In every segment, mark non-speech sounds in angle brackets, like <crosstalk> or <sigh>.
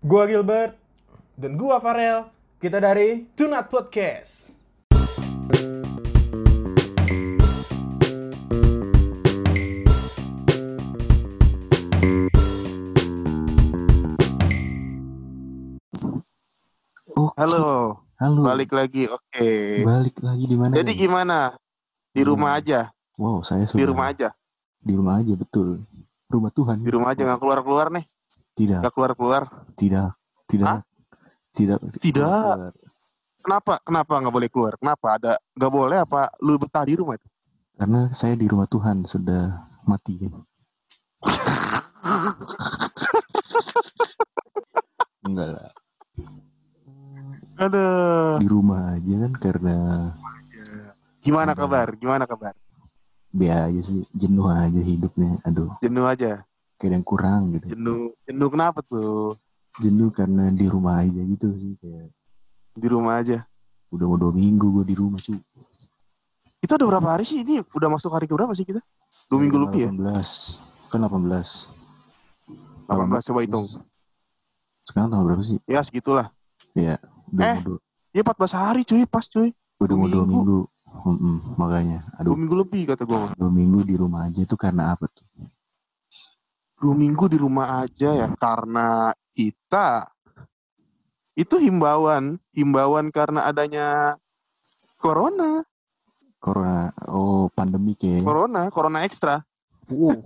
Gua Gilbert dan gua Farel. Kita dari Tunat Podcast. Oh, Halo, halo. balik lagi. Oke. Balik lagi di mana? Jadi guys? gimana? Di rumah Hmm. aja. Wow, saya sudah Di rumah aja. Di rumah aja betul. Rumah Tuhan. Di rumah aja nggak keluar keluar nih. Tidak, Nggak keluar keluar. tidak, tidak, Hah? tidak. Tidak. keluar. Kenapa? Kenapa nggak boleh keluar? Kenapa? Ada nggak boleh apa? Lu betah di rumah itu? Karena saya di rumah Tuhan sudah mati. Enggak lah. Ada. Di rumah aja kan karena Gimana Ada. kabar? Gimana kabar? biasa aja sih jenuh aja hidupnya. Aduh, Jenuh aja. Kayak ada yang kurang gitu. Jenuh. Jenuh kenapa tuh? Jenuh karena di rumah aja gitu sih kayak Di rumah aja. udah mau dua minggu gue di rumah cu. Itu udah berapa hari sih? Ini udah masuk hari ke berapa sih kita? Dua minggu lebih ya? 18. Kan 18. 18 coba hitung. Sekarang tanggal berapa sih? Ya segitulah. Udah Eh, mau dua, Ya 14 hari cuy, pas cuy. udah mau dua minggu. minggu. Mm-mm, makanya, Dua aduh, minggu lebih kata gua. mah. dua minggu di rumah aja itu karena apa tuh? Dua minggu di rumah aja ya karena kita itu himbauan himbauan karena adanya corona Corona, oh pandemi kayak. corona corona ekstra Wow.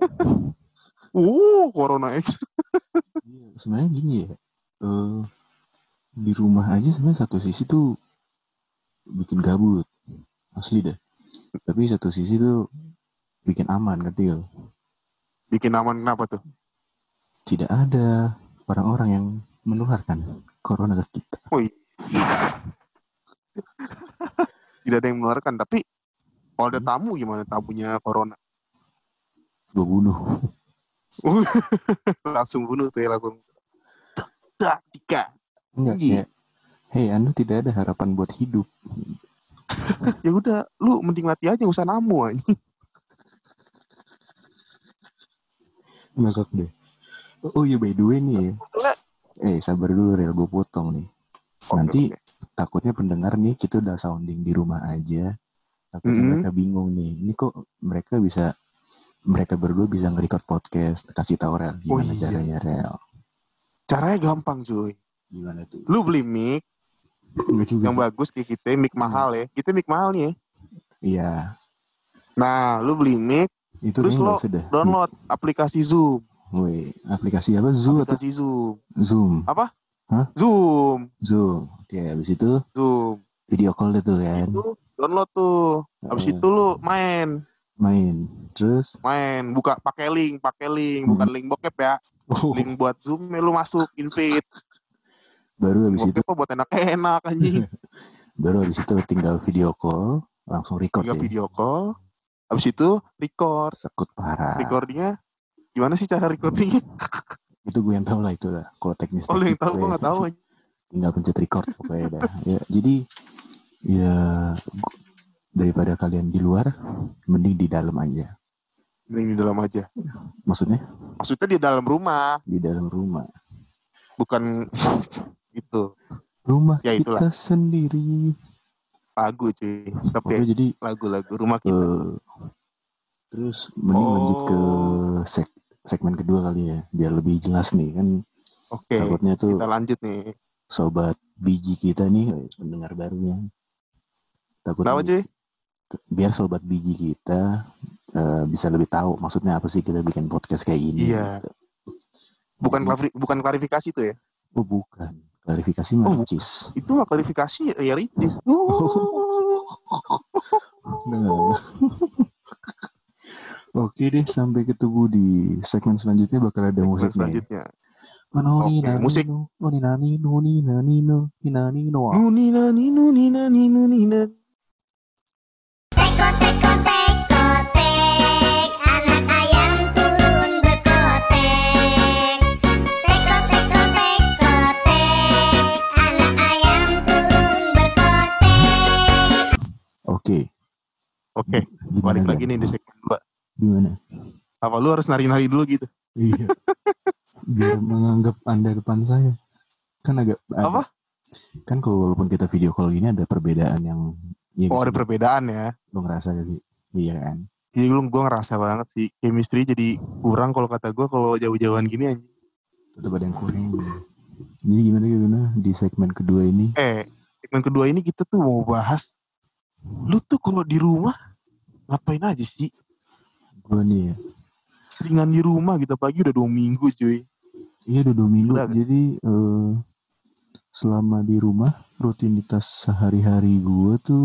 <laughs> uh corona ekstra <laughs> Iya, sebenarnya gini ya, eh di rumah aja sebenarnya satu sisi tuh bikin gabut, asli deh. Tapi satu sisi tuh bikin aman, ngerti? Bikin aman kenapa tuh Tidak ada orang-orang yang menularkan corona ke kita. Woi. tidak ada yang menularkan tapi kalau ada tamu gimana tamunya corona Gue bunuh. <laughs> langsung bunuh tuh ya langsung tak tiga Enggak Iya. kayak, hei anda tidak ada harapan buat hidup. <laughs> ya udah lu mending mati aja usah namu aja Ngakak deh. Oh iya by the way nih ya. Eh sabar dulu Rel, gue potong nih. Oke, Nanti oke. takutnya pendengar nih kita udah sounding di rumah aja. Takutnya Mm-mm. mereka bingung nih. Ini kok mereka bisa mereka berdua bisa nge-record podcast. Kasih tahu Rel gimana iya. caranya Rel. caranya gampang cuy Gimana tuh? lu beli mic yang bagus kayak kita mic mahal ya kita mic mahal nih ya Iya. nah lu beli mic Itu Terus lo nggak usah dah. download aplikasi Zoom. Woi, aplikasi apa? Zoom atau aplikasi Zoom. Zoom? Zoom. Zoom. Oke, habis itu Zoom. video call tuh kan. itu download tuh. Habis Heeh. itu lu main. Main. Terus? Main. Buka pakai link pakai link. Bukan link bokep ya. Oh, link buat Zoom ya lu masuk invite. <laughs> Baru habis itu bokep apa buat enak-enak anjing. <laughs> Baru habis itu tinggal video call langsung record tinggal ya. video call habis itu record Sekut parah. recordingnya gimana sih cara recordingnya <laughs> Itu gue yang tahu lah itu lah. Kalau teknis. oh lu yang tahu gue nggak tahu anjing. <laughs> Tinggal pencet record pokoknya dah. Ya, jadi ya daripada kalian di luar, mending di dalam aja. Mending di dalam aja Maksudnya maksudnya di dalam rumah di dalam rumah. bukan <laughs> itu Rumah Ya, itulah. kita sendiri. Lagu cuy tapi Pokoknya jadi lagu-lagu rumah kita eh, terus mending lanjut ke Oh. seg- segmen kedua kali ya, biar lebih jelas nih kan. oke Takutnya tuh kita lanjut nih sobat biji kita nih pendengar barunya takut kenapa cuy biar sobat biji kita eh, bisa lebih tahu maksudnya apa sih kita bikin podcast kayak ini Iya. gitu. bukan Jadi- klarifi- bukan klarifikasi tuh ya oh bukan klarifikasi Oh, mah cis itu mah klarifikasi ya ritis Nah. <laughs> Oke deh, sampai ketemu di segmen selanjutnya bakal ada musik nih. selanjutnya Noni Oke, nani musik. no, noni nani noni nani no, ni nani no. nunina ninu nina ninu nina Teko Oke, oke gimana balik lagi nih di segmen dua Gimana? apa lu harus nari-nari dulu gitu Iya. Biar menganggap anda depan saya. kan agak Apa? kan kalau walaupun kita video call gini ada perbedaan yang ya Oh ada perbedaan ya. lo ngerasa gak sih iya kan Iya lu gue ngerasa banget sih chemistry jadi kurang kalau kata gue kalau jauh-jauhan gini anjing. tetap ada yang kurang jadi gimana gimana di segmen kedua ini Eh, segmen kedua ini kita tuh mau bahas lu tuh kalau di rumah ngapain aja sih? gue nih ya Seringan di rumah gitu pagi udah dua minggu cuy. iya udah dua minggu Gila jadi eh, selama di rumah rutinitas sehari-hari gue tuh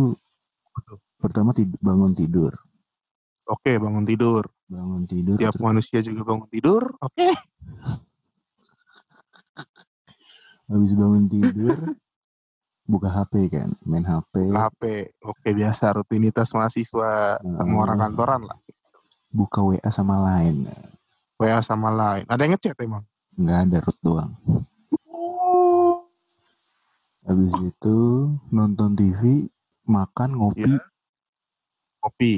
pertama tid- bangun tidur Oke bangun tidur. bangun tidur Tiap terus manusia juga bangun tidur. Oke. habis bangun tidur <laughs> buka HP kan main HP HP. Oke biasa rutinitas mahasiswa sama Hmm. orang kantoran lah. buka WA sama lain WA sama lain. Ada yang ngechat emang? nggak ada root doang habis itu nonton TV makan ngopi Iya. Kopi.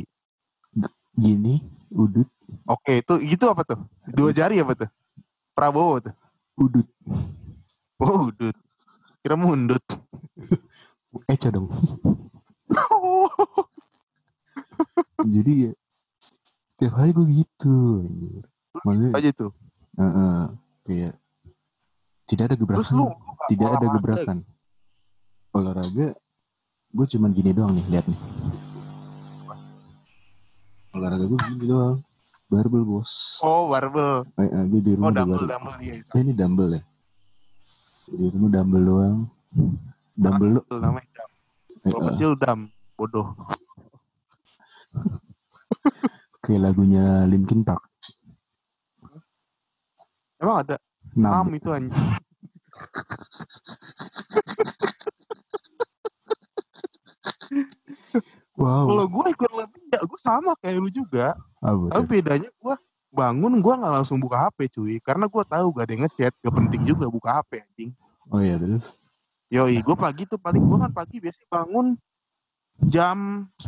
gini udut Oke itu itu apa tuh? Dua jari apa tuh? Prabowo tuh. udut Oh, udut. Kira mundut. Eca dong. <laughs> Jadi ya tiap hari gue gitu maksudnya aja tuh. Heeh, kayak tidak ada gebrakan. lu tidak ada gebrakan. Olahraga gue cuman gini doang nih lihat nih. Olahraga gue gini doang. Barbel bos. Oh, barbel. eh, eh, gue di Oh, rumah ada dumbbell, dumbbell dia. Eh, ini dumbbell ya? Di rumah dumbbell doang. dumbbell Dumbbell namanya dam. eh, Kalau eh, kecil dam. Bodoh. <laughs> kayak lagunya Linkin Park Emang ada Nam. enam itu anjing. wow Kalau gue ikut lebih ya gue sama kayak lu juga. apa Tapi bedanya gue bangun gue nggak langsung buka HP cuy. Karena gue tahu gak ada yang ngechat. Gak penting juga buka HP anjing. oh iya terus Yoi, gue pagi tuh paling gue kan pagi biasanya bangun jam 10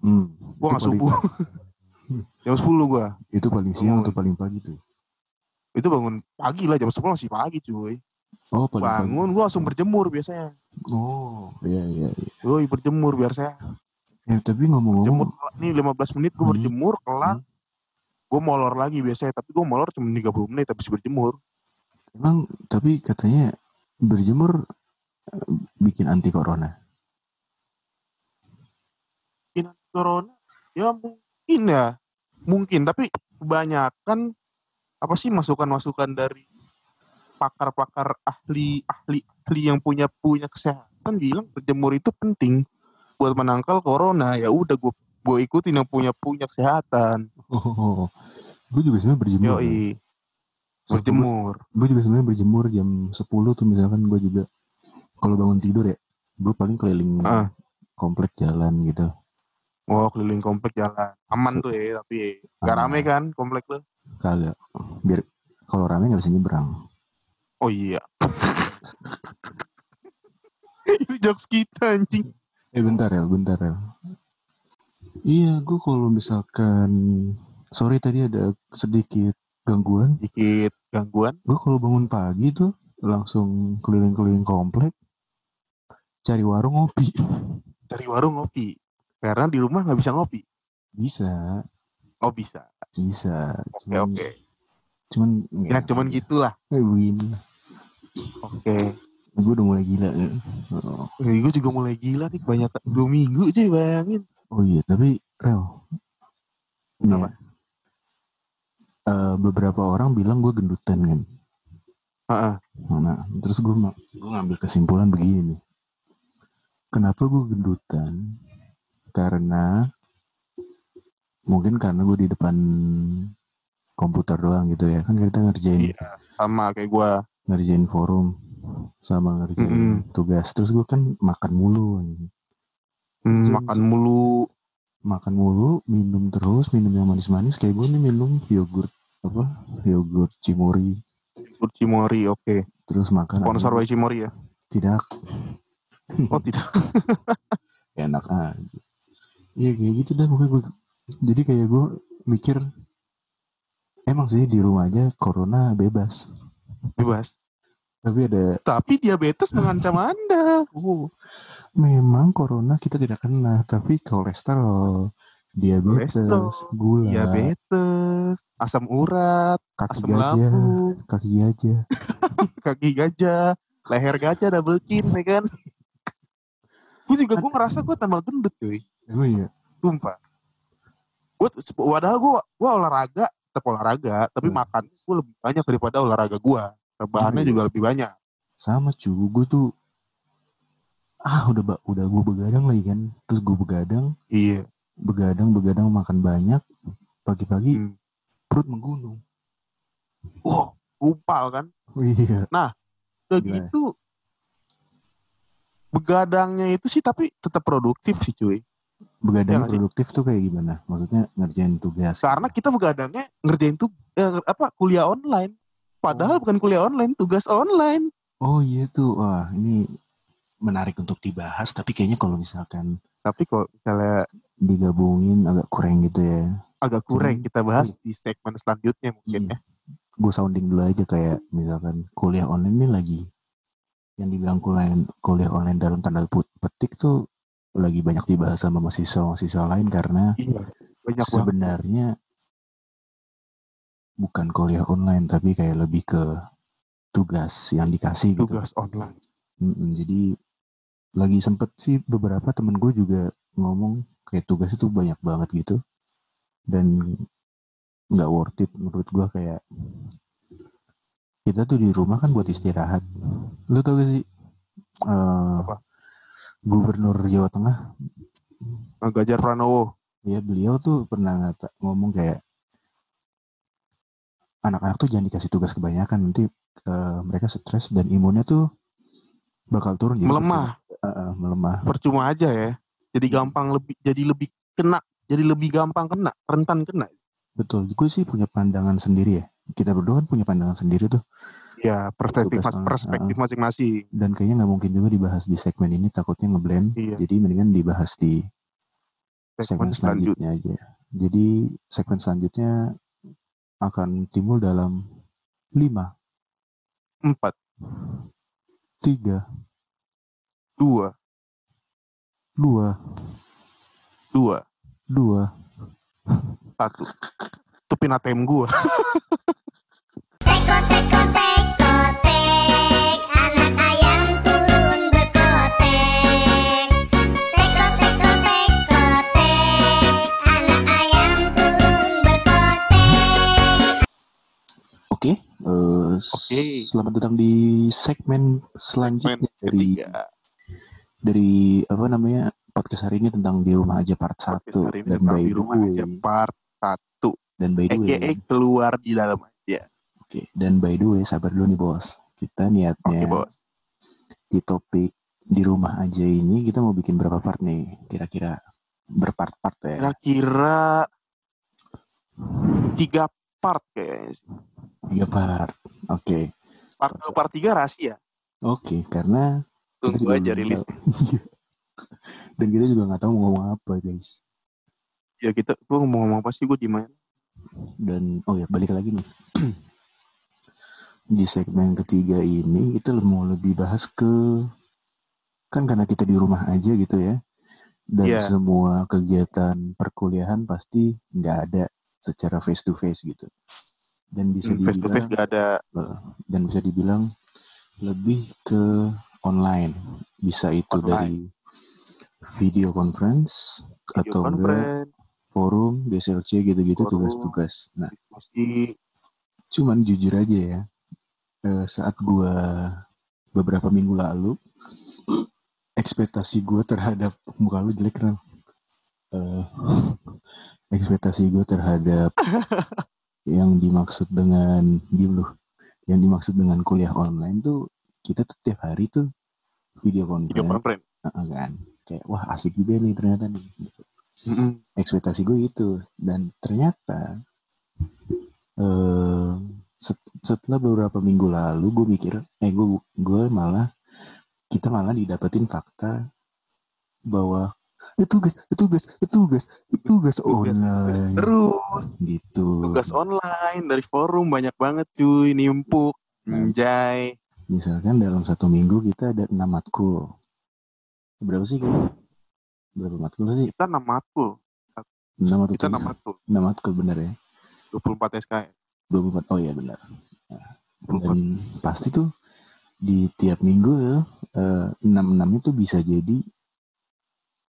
hmm, Gue gak subuh. <laughs> Jam 10 gue itu paling siang Bangun. atau paling pagi tuh? Itu bangun pagi lah jam 10 masih pagi cuy. Oh paling Bangun gue langsung berjemur biasanya. Oh iya iya iya. Yoi berjemur biar saya Eh, tapi ngomong-ngomong Jemur nih 15 menit gue Hmm. berjemur kelar. Gue molor lagi biasanya Tapi gue molor cuma 30 menit habis berjemur. Emang tapi katanya berjemur bikin anti corona. Mungkin corona? Ya mungkin ya. Mungkin tapi kebanyakan Apa sih masukan-masukan dari Pakar-pakar ahli Ahli ahli yang punya punya kesehatan bilang berjemur itu penting buat menangkal corona. Ya udah gue gue ikutin yang punya punya kesehatan. Oh, gue juga sebenarnya berjemur. yoi. Berjemur. Gue juga sebenarnya berjemur jam 10 tuh misalkan gue juga kalau bangun tidur ya, gue paling keliling Ah. komplek jalan gitu. oh keliling komplek jalan aman tuh ya tapi gak Aman. rame kan komplek lo Kagak. Biar kalau rame nggak bisa nyebrang. oh iya <laughs> ini jokes kita anjing Eh bentar ya, bentar ya. Iya, gue kalau misalkan sorry tadi ada sedikit gangguan. dikit gangguan Gue kalau bangun pagi tuh langsung keliling-keliling komplek cari warung ngopi. dari warung ngopi karena di rumah nggak bisa ngopi Bisa, oh bisa bisa. oke Cuman, oke cuman ya cuman gitulah Eh, begini. oke Gue udah mulai gila. ya. Oh, gue juga mulai gila nih banyak dua minggu cuy bayangin Oh iya, tapi Rel. ini Apa? ya, eh, beberapa orang bilang gue gendutan kan. Heeh. Nah, terus gue gue ngambil kesimpulan begini nih. Kenapa gue gendutan? Karena mungkin karena gue di depan komputer doang gitu ya. Kan kita ngerjain iya sama kayak gue ngerjain forum sama ngerjain tugas. Terus gue kan makan mulu. Hmm, Jam makan mulu Makan mulu, minum terus, minum yang manis-manis kayak gue nih minum yogurt apa? Yogurt Cimori. Yogurt Cimori oke Terus makan sponsor by Cimori ya tidak <laughs> oh tidak <laughs> enak aja. Iya kayak gitu dah pokoknya gue. Jadi kayak gue mikir emang sih di rumah aja corona bebas. bebas Tapi ada Tapi diabetes mengancam <laughs> Anda. Oh, memang corona kita tidak kena, tapi kolesterol, diabetes, Kolesterol, gula, Diabetes, asam urat, kaki asam gajah, lambung, kaki gajah. kaki gajah, leher gajah double chin ya kan. Gue juga gue ngerasa gue tambah gendut cuy. Emang ya? Sumpah. Gue padahal gue gue olahraga, tetap olahraga, tapi Hmm. makan gue lebih banyak daripada olahraga gue. Rebahannya Iya. juga lebih banyak. Sama cu, gue tuh ah udah udah gue begadang lagi kan, terus gue begadang, Iya. begadang, begadang makan banyak, pagi-pagi Hmm. perut menggunung. Wow, upal kan. Oh, iya. Udah Gimana? gitu begadangnya itu sih tapi tetap produktif sih cuy. Begadang Iya nggak sih? produktif tuh kayak gimana? Maksudnya ngerjain tugas. Karena kita begadangnya ngerjain tuh eh, apa kuliah online. Padahal Oh. bukan kuliah online, tugas online. Oh iya tuh, wah ini menarik untuk dibahas. Tapi kayaknya kalau misalkan Tapi kok misalnya digabungin agak kurang gitu ya. agak kurang kita bahas di segmen selanjutnya mungkin Iya. ya. gue sounding dulu aja kayak misalkan kuliah online ini lagi yang dibilang kuliah kuliah online dalam tanda petik tuh lagi banyak dibahas sama mahasiswa-mahasiswa lain karena Iya. Banyak banget. sebenarnya bukan kuliah online tapi kayak lebih ke tugas yang dikasih gitu. tugas online. Mm-mm, jadi lagi sempet sih beberapa temen gue juga ngomong kayak tugas itu banyak banget gitu dan nggak worth it menurut gue kayak kita tuh di rumah kan buat istirahat lu tau gak sih eh, Apa? gubernur Jawa Tengah Nah, Gajar Pranowo. ya beliau tuh pernah ngata, ngomong kayak anak-anak tuh jangan dikasih tugas kebanyakan nanti eh, mereka stres dan imunnya tuh bakal turun jadi Melemah. Eh, eh, melemah Percuma aja ya. Jadi gampang lebih jadi lebih kena, jadi lebih gampang kena, rentan kena. Betul, gue sih punya pandangan sendiri ya. Kita berdua kan punya pandangan sendiri tuh. Ya, perspektif perspektif masing-masing. Dan kayaknya nggak mungkin juga dibahas di segmen ini, takutnya ngeblend. Iya. Jadi mendingan dibahas di Segmen segmen selanjutnya. aja. Jadi segmen selanjutnya akan timbul dalam 5, Empat, 3, dua, 2, dua, 2. satu. Tupin ATM gua. Teko teko teko tek anak ayam turun berkotek Teko teko teko tek anak ayam turun berkotek Oke, eh, Oke. selamat datang di segmen selanjutnya dari Ketiga. dari apa namanya podcast hari ini tentang di rumah aja part 1 Podcast hari ini dan by di the rumah way aja part satu. Dan by the way AKA keluar di dalam aja. Oke, dan by the way, sabar dulu nih bos. Kita niatnya bos. di topik di rumah aja ini kita mau bikin berapa part nih? Kira-kira berpart-part ya? Kira-kira tiga part kayaknya. Tiga part. Oke, Part dua, part tiga rahasia. oke. Karena kita Tunggu aja rilis. <laughs> Iya. dan kita juga nggak tahu mau ngomong apa guys. Ya kita, gua ngomong-ngomong apa sih gue di mana? Dan oh ya balik lagi nih. di segmen ketiga ini kita mau lebih bahas ke kan karena kita di rumah aja gitu ya dan Iya. semua kegiatan perkuliahan pasti nggak ada secara face to face gitu dan bisa Hmm, Face to face dibilang gak ada dan bisa dibilang lebih ke online bisa itu Online. dari video conference video atau enggak conference, forum BSLC gitu-gitu tugas-tugas. Nah diskusi. cuman jujur aja ya eh, saat gua beberapa minggu lalu <clears throat> ekspektasi gua terhadap muka lu jelek kan <laughs> ekspektasi gue terhadap <laughs> yang dimaksud dengan diem lu yang dimaksud dengan kuliah online tuh kita tuh tiap hari tuh video Video conference. Heeh, kan. Kayak wah asik juga nih ternyata nih gitu Mm-mm. ekspektasi gue itu dan ternyata eh set- setelah beberapa minggu lalu gue mikir eh gue gue malah kita malah didapetin fakta bahwa itu tugas itu tugas itu tugas itu tugas online Terus gitu tugas online dari forum banyak banget cuy, nimpuk, Hmm. anjay. misalkan dalam satu minggu kita ada enam matkul. Berapa sih kita? Berapa matkul sih? Kita 6 matkul. Enam atau Kita 6 tujuh? matkul. Enam matkul bener ya? 24 SKS. 24. Oh iya benar. 24. Dan pasti tuh di tiap minggu ya, eh, enam-enamnya tuh bisa jadi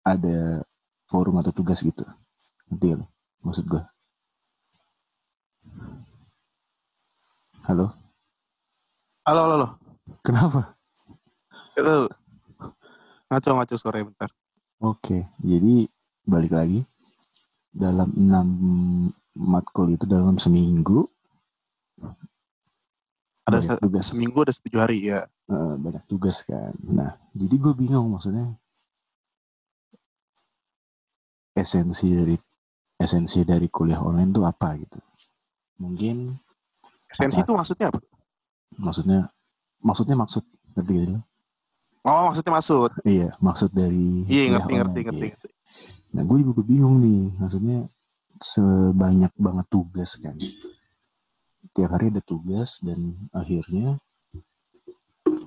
ada forum atau tugas gitu. Nanti ya maksud gue. Halo, Halo, halo, halo. kenapa? Halo. Ngaco-ngaco sore bentar. Oke, jadi balik lagi dalam enam matkul itu dalam seminggu Ada banyak tugas seminggu ada 7 hari ya. Eh, banyak tugas kan. Nah, jadi gue bingung maksudnya esensi dari esensi dari kuliah online tuh apa gitu. Mungkin Esensi itu maksudnya apa? maksudnya maksudnya maksud ngerti lo? Oh, maksudnya maksud. Iya, maksud dari Iya, ngerti, ngerti, ngerti. iya. Nah, gue juga bingung nih, maksudnya sebanyak banget tugas kan. Tiap hari ada tugas dan akhirnya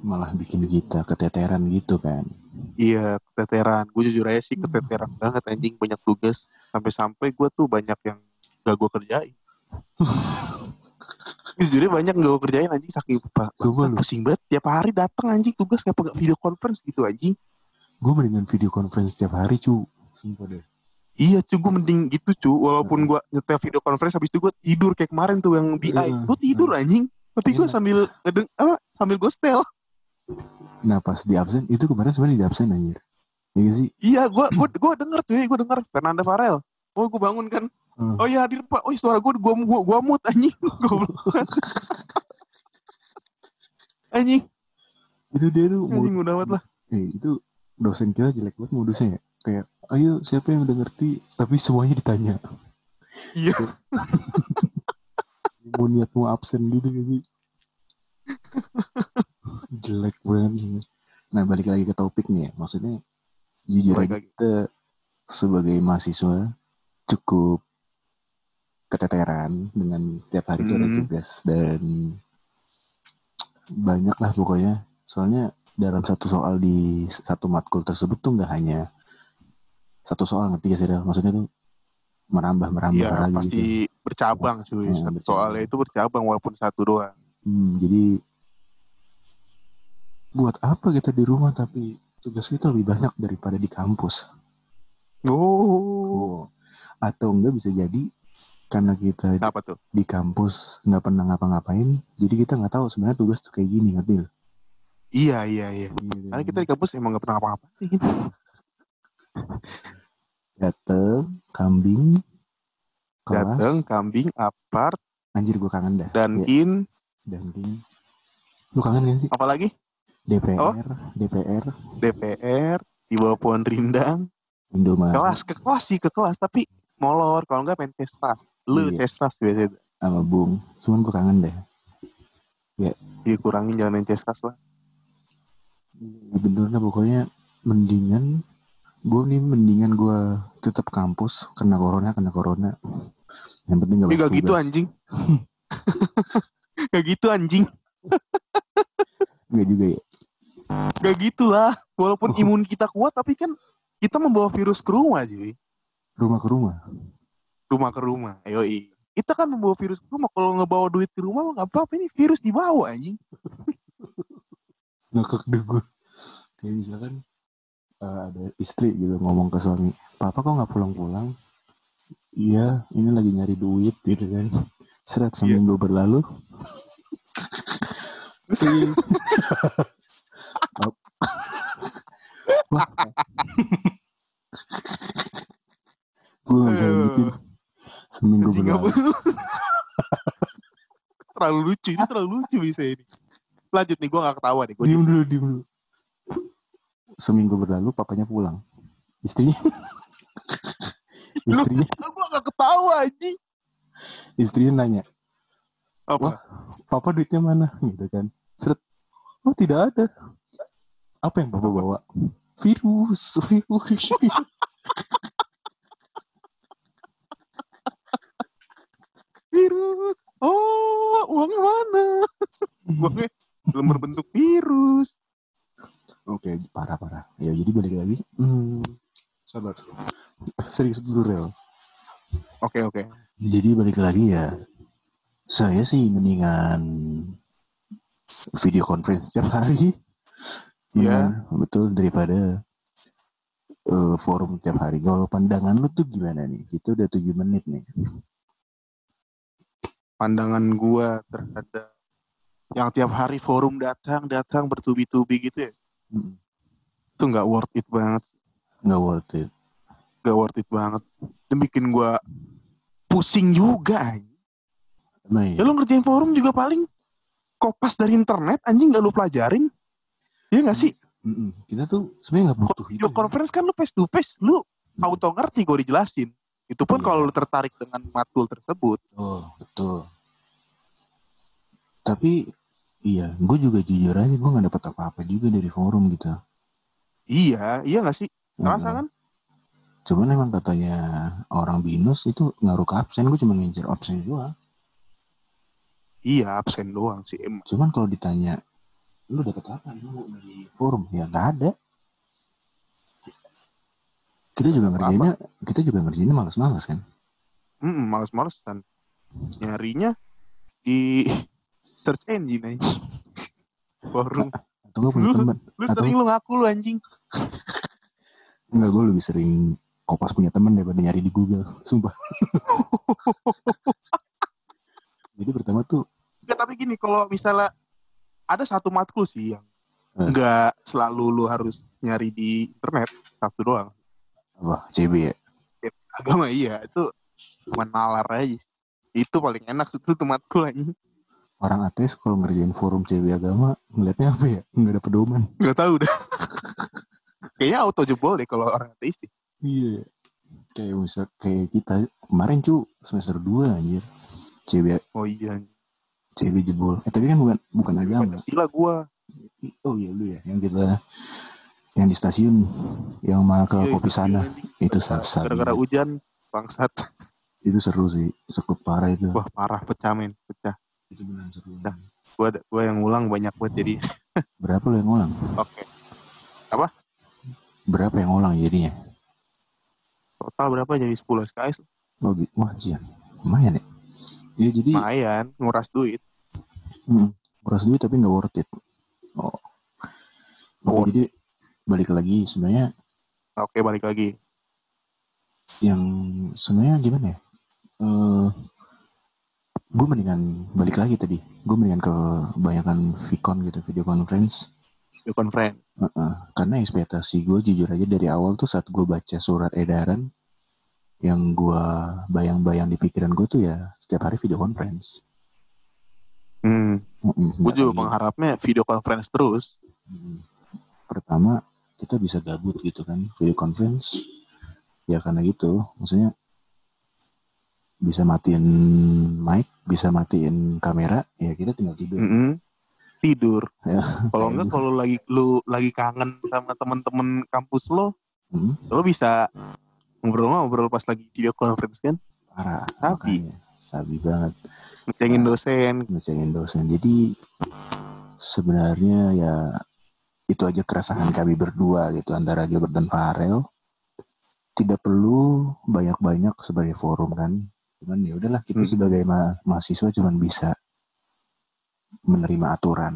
malah bikin kita keteteran gitu kan. Iya, keteteran. Gue jujur aja sih keteteran banget anjing banyak tugas. Sampai-sampai gue tuh banyak yang gak gue kerjain. <laughs> Jujurnya banyak gak gue kerjain anjing saking pak. Pusing banget. Tiap hari datang anjing tugas ngapa gak video conference gitu anjing. Gue mendingan video conference setiap hari cu Sumpah deh Iya cu, gue mending gitu cu. Walaupun gue nyetel video conference habis itu gue tidur kayak kemarin tuh yang BI. Iya. Gue tidur anjing. Tapi gue Enak. sambil ngedeng, apa, sambil gostel. Nah pas di absen Itu kemarin sebenarnya di absen anjir Iya sih Iya, gue gue gue denger tuh, gue denger Fernanda Farel. Oh, gue bangun kan. Hmm. Oh iya hadir pak. Oh iya, suara gue gue gua, gua mut anjing. <laughs> Goblok. anjing, Itu dia tuh anjing udah amat lah. eh, Itu dosen kita jelek banget modusnya ya Kayak Ayo siapa yang udah ngerti Tapi semuanya ditanya Iya. Mau niat mau absen gitu gak sih Jelek banget Nah balik lagi ke topik nih ya Maksudnya Jujur kita Sebagai mahasiswa Cukup Keteteran Dengan tiap hari tuh ada Hmm. tugas Dan Banyak lah pokoknya Soalnya dalam satu soal di satu matkul tersebut tuh nggak hanya satu soal ngerti gak sih? Maksudnya tuh merambah merambah Iya, lagi pasti gitu. bercabang cuy. Hmm, Satu bercabang. Soalnya itu bercabang walaupun satu doang. Hmm, jadi buat apa kita di rumah tapi tugas kita lebih banyak daripada di kampus. Oh. Oh. Atau enggak bisa jadi karena kita Apa tuh? di kampus nggak pernah ngapa-ngapain, jadi kita nggak tahu sebenarnya tugas tuh kayak gini ngerti? lo? Iya, iya, iya. Gitu. Karena kita di kampus emang gak pernah apa-apa. dateng kambing kelas Dateng, kambing, apart, anjir gue kangen dah dan Ya, in, dantin lu kangen gak sih apalagi DPR Oh. DPR DPR, di bawah pohon rindang, Indomaret kelas, ke kelas sih, ke kelas. Tapi molor, kalau enggak main cestras. Lu Iya. cestras biasanya. sama Bung cuman gue kangen deh Dikurangin jangan main cestras lah. bener lah pokoknya mendingan gue nih mendingan gue tetap kampus kena corona kena corona yang penting gak gak gitu tugas. anjing. <laughs> gak gitu anjing. Nggak juga ya Gak gitu lah. Walaupun Oh. <laughs> imun kita kuat, tapi kan kita membawa virus ke rumah, cuy. Rumah ke rumah Rumah ke rumah. Ayo, Kita kan membawa virus ke rumah. Kalau ngebawa duit ke rumah, mah nggak apa-apa. Ini virus dibawa, anjing. ngakak deh gue kayak misalkan eh, ada istri gitu ngomong ke suami papa kok nggak pulang-pulang iya ini lagi nyari duit gitu kan seret Iya. seminggu berlalu <laughs> Iya. <laughs> Wah. Gue gak bisa lanjutin seminggu berlalu <laughs> terlalu lucu. Ini terlalu lucu bisa ini. Lanjut nih, gue gak ketawa nih. Gue diem dulu diem dulu seminggu berlalu papanya pulang istrinya <laughs> istrinya gue gak ketawa, anjing. istrinya nanya Apa? papa duitnya mana gitu kan seret oh tidak ada apa yang papa bawa virus <laughs> virus Virus. Uangnya mana? uangnya belum berbentuk virus. Oke, parah-parah. Ya, jadi balik lagi. Hmm, sabar. Serius dulu, Rel. Oke oke. Jadi balik lagi ya. Saya sih mendingan video conference setiap hari. Iya. Benar, betul daripada eh, forum tiap hari. Kalau pandangan lu tuh gimana nih? Kita udah 7 menit nih. Pandangan gua terhadap yang tiap hari forum datang datang bertubi-tubi gitu ya. Mm, Itu nggak worth it banget. Nggak worth it. Nggak worth it banget. Itu bikin gua pusing juga. anjing. Emang Ya iya? lu ngerjain forum juga paling kopas dari internet anjing nggak lu pelajarin. Iya nggak sih? Mm-mm. Kita tuh sebenarnya nggak butuh itu. Video conference kan lu face to face, lu auto ngerti kalau dijelasin. Itu pun Iya. kalau lu tertarik dengan matkul tersebut. Oh, betul. Tapi iya, gue juga jujur aja gue nggak dapet apa-apa juga dari forum gitu. Iya, iya nggak sih? Ngerasa kan? Cuman emang katanya orang binus itu ngaruh ke absen, gue cuma ngincer absen doang. Iya, absen doang sih emang. Cuman kalau ditanya, lu dapet apa lu dari forum? Ya nggak ada. Kita juga ngerjainnya, kita juga ngerjainnya males-males kan. Hmm, males-malesan. Nyarinya di search engine aja. Forum. Atau gue punya Lu- teman, Lu Atau- sering lu ngaku lu anjing. enggak gue lebih sering kopas punya teman daripada nyari di Google, sumpah. <laughs> Jadi pertama tuh, Nggak, tapi gini, kalau misalnya ada satu matkul sih yang Eh. nggak selalu lu harus nyari di internet, satu doang. apa, CB ya? Agama iya, itu cuma nalar aja. Itu paling enak itu tuh matkul anjing. Orang ateis kalau ngerjain forum CB agama, ngeliatnya apa ya? Nggak ada pedoman. Nggak tahu dah. Kayaknya auto jebol deh kalau orang ateis deh. Iya. Kayak misal kayak kita kemarin cu semester 2 anjir. CB Oh iya. CB jebol. Eh tapi kan bukan bukan agama. Pancasila gua. Oh iya lu ya yang kita yang di stasiun yang malah ke Iya, kopi sana. Itu sa- sabi. Gara-gara hujan, bangsat. Itu seru sih. Sekup parah itu. Wah parah pecah men, pecah. Itu benar seru. Dah. Gua gua yang ngulang banyak banget jadi. Berapa lu yang ngulang? <laughs> Oke. Berapa yang ngulang jadinya? Total berapa jadi 10 SKS? Oh gitu. Wah, jian. Lumayan ya. Iya jadi Lumayan, nguras duit. Hmm, nguras duit tapi nggak worth it. Oh. Oke, Worth jadi balik lagi sebenarnya Oke, balik lagi. yang sebenarnya gimana ya? Eh gue mendingan balik lagi tadi. Gue mendingan ke kebanyakan Vicon gitu, video conference. Video conference. Heeh, karena ekspektasi gue jujur aja dari awal tuh saat gue baca surat edaran yang gue bayang-bayang di pikiran gue tuh ya setiap hari video conference. Hmm, Mm-mm, gue nggak juga mengharapnya video conference terus. Hmm. Pertama, kita bisa gabut gitu kan, video conference. Ya karena gitu, maksudnya bisa matiin mic, bisa matiin kamera, ya kita tinggal tidur. Mm-mm. Tidur. Ya, <laughs> Kalau enggak gitu. kalau lagi lu lagi kangen sama teman-teman kampus lo, Hmm, lo bisa ngobrol-ngobrol pas lagi video conference kan, parah, Sabi. makanya. Sabi banget, ngecengin dosen. ngecengin dosen. Jadi sebenarnya ya itu aja keresahan kami berdua gitu antara Gilbert dan Farel. Tidak perlu banyak-banyak sebagai forum kan. Cuman ya udahlah kita Hmm. sebagai ma- mahasiswa cuman bisa menerima aturan.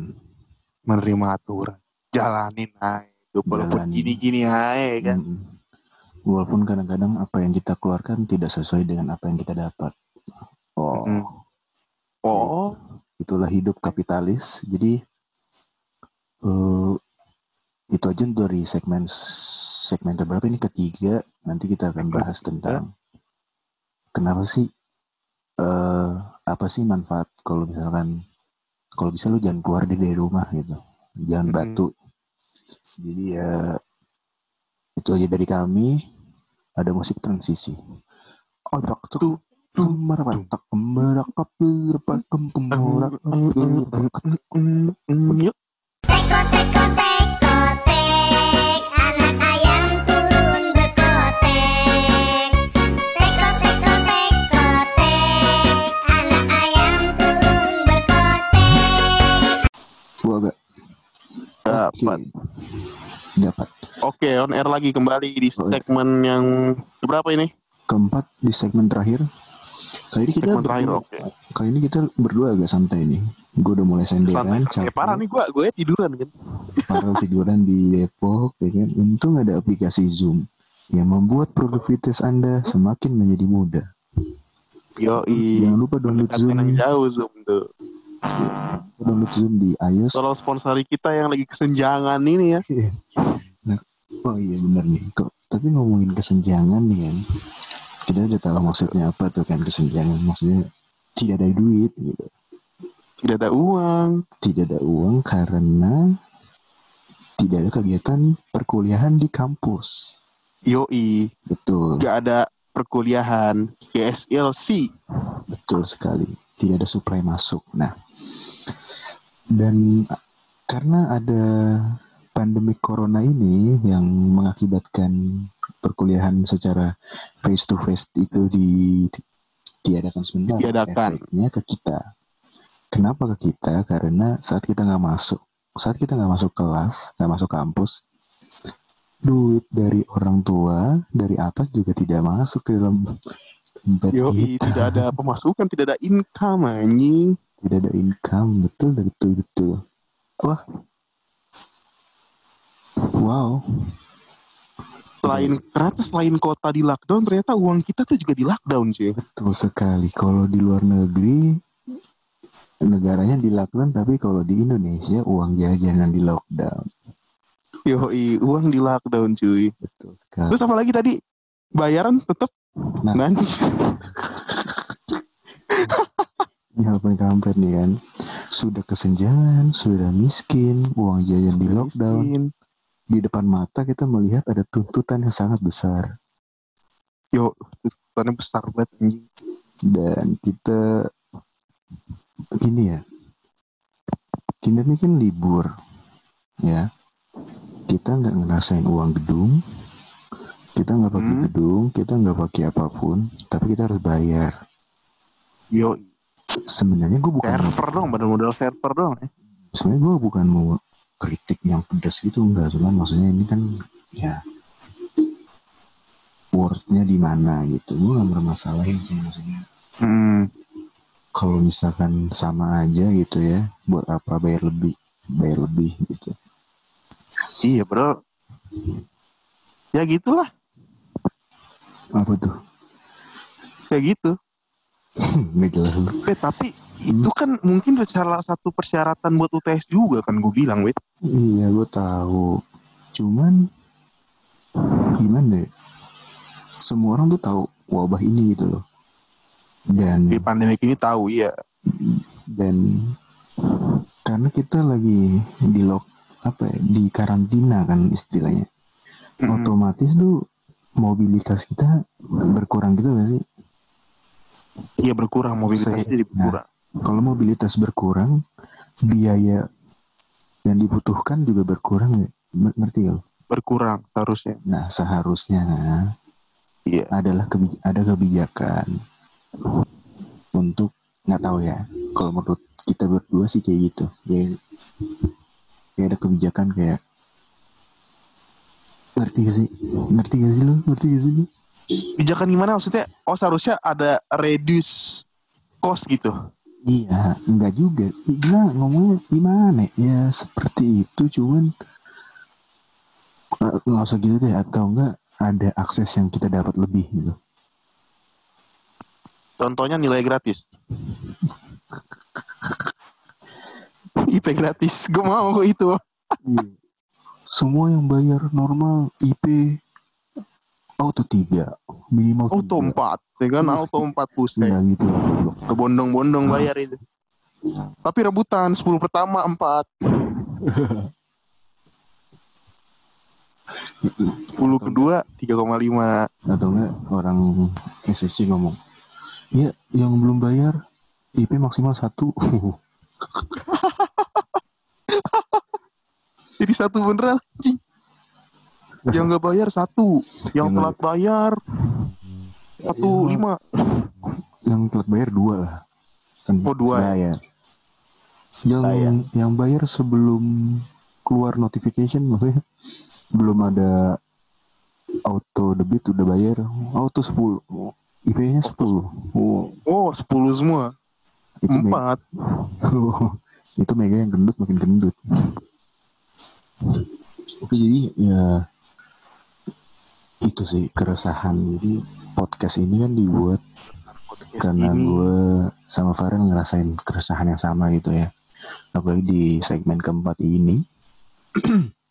menerima aturan. Jalanin aja. Walaupun gini-gini aja kan. Mm-mm. Walaupun kadang-kadang apa yang kita keluarkan tidak sesuai dengan apa yang kita dapat. Oh, Mm. Oh, itulah hidup kapitalis. Jadi eh itu aja dari segmen segmen berapa ini ketiga. Nanti kita akan bahas tentang kenapa sih eh apa sih manfaat kalau misalkan kalau bisa lu jangan keluar deh dari rumah gitu. Jangan Mm-mm. batu. Jadi ya itu aja dari kami. Ada musik transisi. Otak tuh Merapatak merakap berpakem pemorak mm, mm, teko Dapat. Dapat. Oke, on air lagi kembali di Oh, iya. segmen yang berapa ini? Keempat di segmen terakhir. Kali ini kita Segmen terakhir, berdua, oke. kali ini kita berdua agak santai nih. Gue udah mulai senderan. Eh, capek, parah nih gua, gue tiduran kan. parah tiduran di Depok, ya kan. Untung ada aplikasi Zoom yang membuat produktivitas Anda semakin menjadi mudah. Yo, Jangan lupa download Zoom, jauh Zoom tuh. Download Zoom di iOS. Tolong sponsori kita yang lagi kesenjangan ini ya. <laughs> Oh iya benar nih. Kok tapi ngomongin kesenjangan nih kan. Kita udah tahu maksudnya apa tuh kan kesenjangan. Maksudnya tidak ada duit gitu. Tidak ada uang. Tidak ada uang karena tidak ada kegiatan perkuliahan di kampus. Yoi, Betul, gak ada perkuliahan. GSLC. betul sekali. Tidak ada supply masuk. Nah, dan karena ada pandemi corona ini yang mengakibatkan perkuliahan secara face to face itu di diadakan sebentar. Diadakan. Efeknya ke kita. Kenapa ke kita? Karena saat kita nggak masuk, saat kita nggak masuk kelas, nggak masuk kampus, duit dari orang tua dari atas juga tidak masuk ke dalam dompet kita. tidak ada pemasukan, tidak ada income anjing. Tidak ada income betul betul betul wah wow Selain ternyata selain kota di lockdown, ternyata uang kita tuh juga di lockdown cuy. betul sekali kalau di luar negeri negaranya di lockdown tapi kalau di Indonesia uang jajanan di lockdown Yoi, uang di lockdown cuy. betul sekali Terus apa lagi tadi? Bayaran tetap Nah. nanti <laughs> ini paling kampret nih kan. Sudah kesenjangan sudah miskin uang jajan di lockdown. Di depan mata kita melihat ada tuntutan yang sangat besar. Yo, tuntutannya besar banget anjing. dan kita gini ya. Kita ini kan libur ya. Kita nggak ngerasain uang gedung. Kita nggak pakai Hmm. gedung kita nggak pakai apa pun. Tapi kita harus bayar. Yo, sebenarnya gue bukan server dong, badan modal server dong. ya. sebenarnya gue bukan mau kritik yang pedas gitu enggak cuman maksudnya ini kan ya worthnya di mana gitu gue nggak bermasalahin sih maksudnya Hmm, kalau misalkan sama aja gitu ya buat apa bayar lebih bayar lebih gitu iya bro. Ya gitulah, apa tuh kayak gitu. <laughs> Eh tapi itu kan mungkin salah satu persyaratan buat UTS juga kan gue bilang, wait. iya gue tahu cuman gimana ya semua orang tuh tahu wabah ini gitu loh dan Di pandemi ini tahu ya. dan karena kita lagi di lock apa ya di karantina kan istilahnya Mm-mm. otomatis tuh mobilitas kita berkurang gitu gak sih Iya berkurang mobilitasnya Saya- jadi berkurang. kalau mobilitas berkurang biaya yang dibutuhkan juga berkurang ya? Ngerti ya? Berkurang harusnya. nah seharusnya Iya. adalah kebi- ada kebijakan untuk nggak tahu ya kalau menurut kita berdua sih kayak gitu ya kayak ada kebijakan kayak ngerti gak sih ngerti gak sih lo ngerti gak sih lo Pijakan gimana maksudnya? Oh seharusnya ada reduce cost gitu. iya enggak juga gila ngomongnya gimana ya seperti itu cuman eh, nggak usah gitu deh atau enggak ada akses yang kita dapat lebih gitu Contohnya nilai gratis. <laughs> IP gratis. Gue mau itu. Iya. Semua yang bayar normal IP auto 3 minimal Auto 4. Ya kan auto 4 pusat. Enggak gitu. Kebondong-bondong bayar itu. Tapi rebutan 10 pertama 4. 10 kedua 3,5. Atau enggak orang SSC ngomong Ya yang belum bayar IP maksimal 1 <laughs> Jadi satu beneran. <laughs> Yang nggak bayar satu, yang Yang telat bayar satu Iya. lima. Yang telat bayar dua lah kan Oh, dua ya? bayar. Yang Bayar. yang bayar sebelum keluar notification maksudnya belum ada auto debit udah bayar auto 10 IP-nya 10 oh, Oh, 10 semua. itu Empat. <laughs> itu mega yang gendut makin gendut oke jadi ya itu sih keresahan jadi podcast ini kan dibuat karena Ini. gue sama Farel ngerasain keresahan yang sama gitu ya apalagi di segmen keempat ini <clears throat>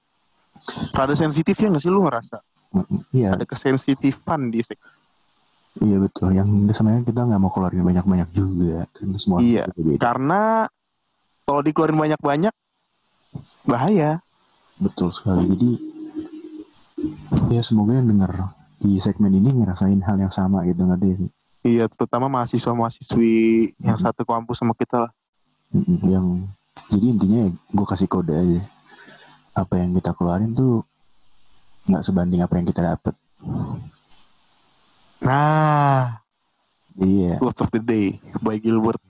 Rada sensitif ya nggak sih lu ngerasa? Iya Ada kesensitifan di sek. iya betul yang sebenarnya kita nggak mau keluarin banyak-banyak juga karena semua Iya. Karena kalau dikeluarin banyak-banyak bahaya. betul sekali jadi ya semoga yang denger di segmen ini ngerasain hal yang sama gitu ngerti sih? Iya, terutama mahasiswa-mahasiswi yang satu kampus sama kita lah. Yang jadi intinya gue kasih kode aja. Apa yang kita keluarin tuh nggak sebanding apa yang kita dapet. Nah, iya. Words of the Day by Gilbert.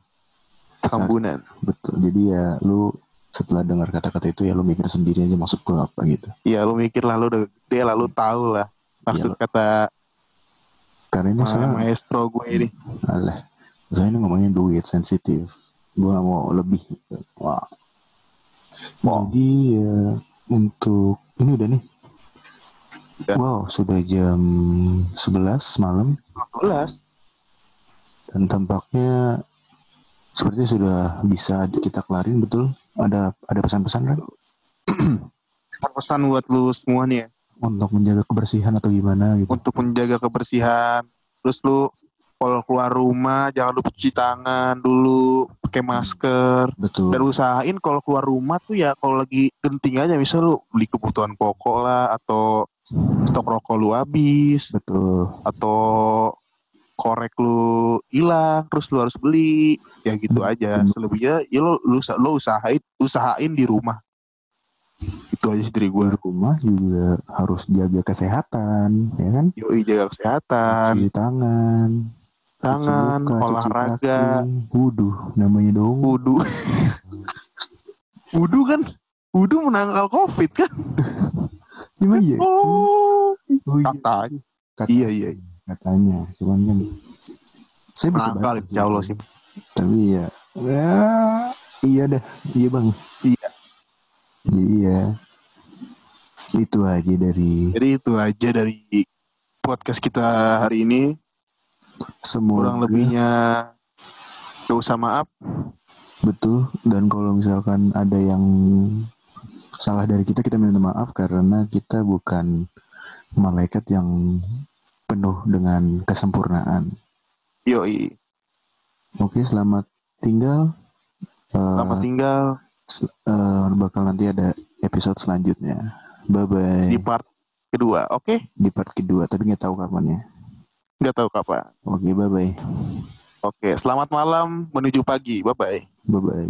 Tambunan. betul jadi ya lu setelah dengar kata-kata itu ya lu mikir sendiri aja maksud gue apa gitu. Iya, lu mikir lah, lu udah gede lah, lu tahu lah. Maksud lu- kata karena ini saya maestro gue ini. alah. Saya ini ngomongin duit sensitif. Gue gak mau lebih. Wah. Jadi ya untuk ini udah nih. Udah. wow sudah jam 11 malam. 12. dan tampaknya sepertinya sudah bisa kita kelarin betul ada ada pesan-pesan kan Pesan buat lu semua nih ya. untuk menjaga kebersihan atau gimana gitu Untuk menjaga kebersihan. Terus lu kalau keluar rumah jangan lupa cuci tangan dulu, pakai masker. betul Dan usahain kalau keluar rumah tuh ya kalau lagi genting aja misal lu beli kebutuhan pokok lah atau stok rokok lu habis betul atau korek lu hilang terus lu harus beli. Ya gitu aja. Hmm. selebihnya ya lo lu, lo usahain usahain di rumah. Itu aja sih dari di gue rumah juga harus jaga kesehatan ya kan? Yoi jaga kesehatan. Cuci tangan cuci tangan muka, cuci olahraga. kaki. Wuduh, namanya dong. wudhu wudhu kan wudhu menangkal covid kan? Emang iya? oh. Oh iya. katanya. Kata- iya iya Katanya, cuman kan saya bisa menangkal bantu insya Allah sih Tapi ya, ya iya dah, iya bang. Iya. Iya. Itu aja dari jadi itu aja dari podcast kita hari ini semoga kurang lebihnya gak usah maaf betul. Dan kalau misalkan ada yang salah dari kita, kita minta maaf karena kita bukan malaikat yang penuh dengan kesempurnaan. yoi Oke, selamat tinggal. Eh, selamat tinggal sel- eh, bakal nanti ada episode selanjutnya. Bye bye. di part kedua oke Di part kedua, tapi nggak tahu kapan ya. nggak tahu kapan Oke, bye bye. oke selamat malam menuju pagi bye bye Bye bye.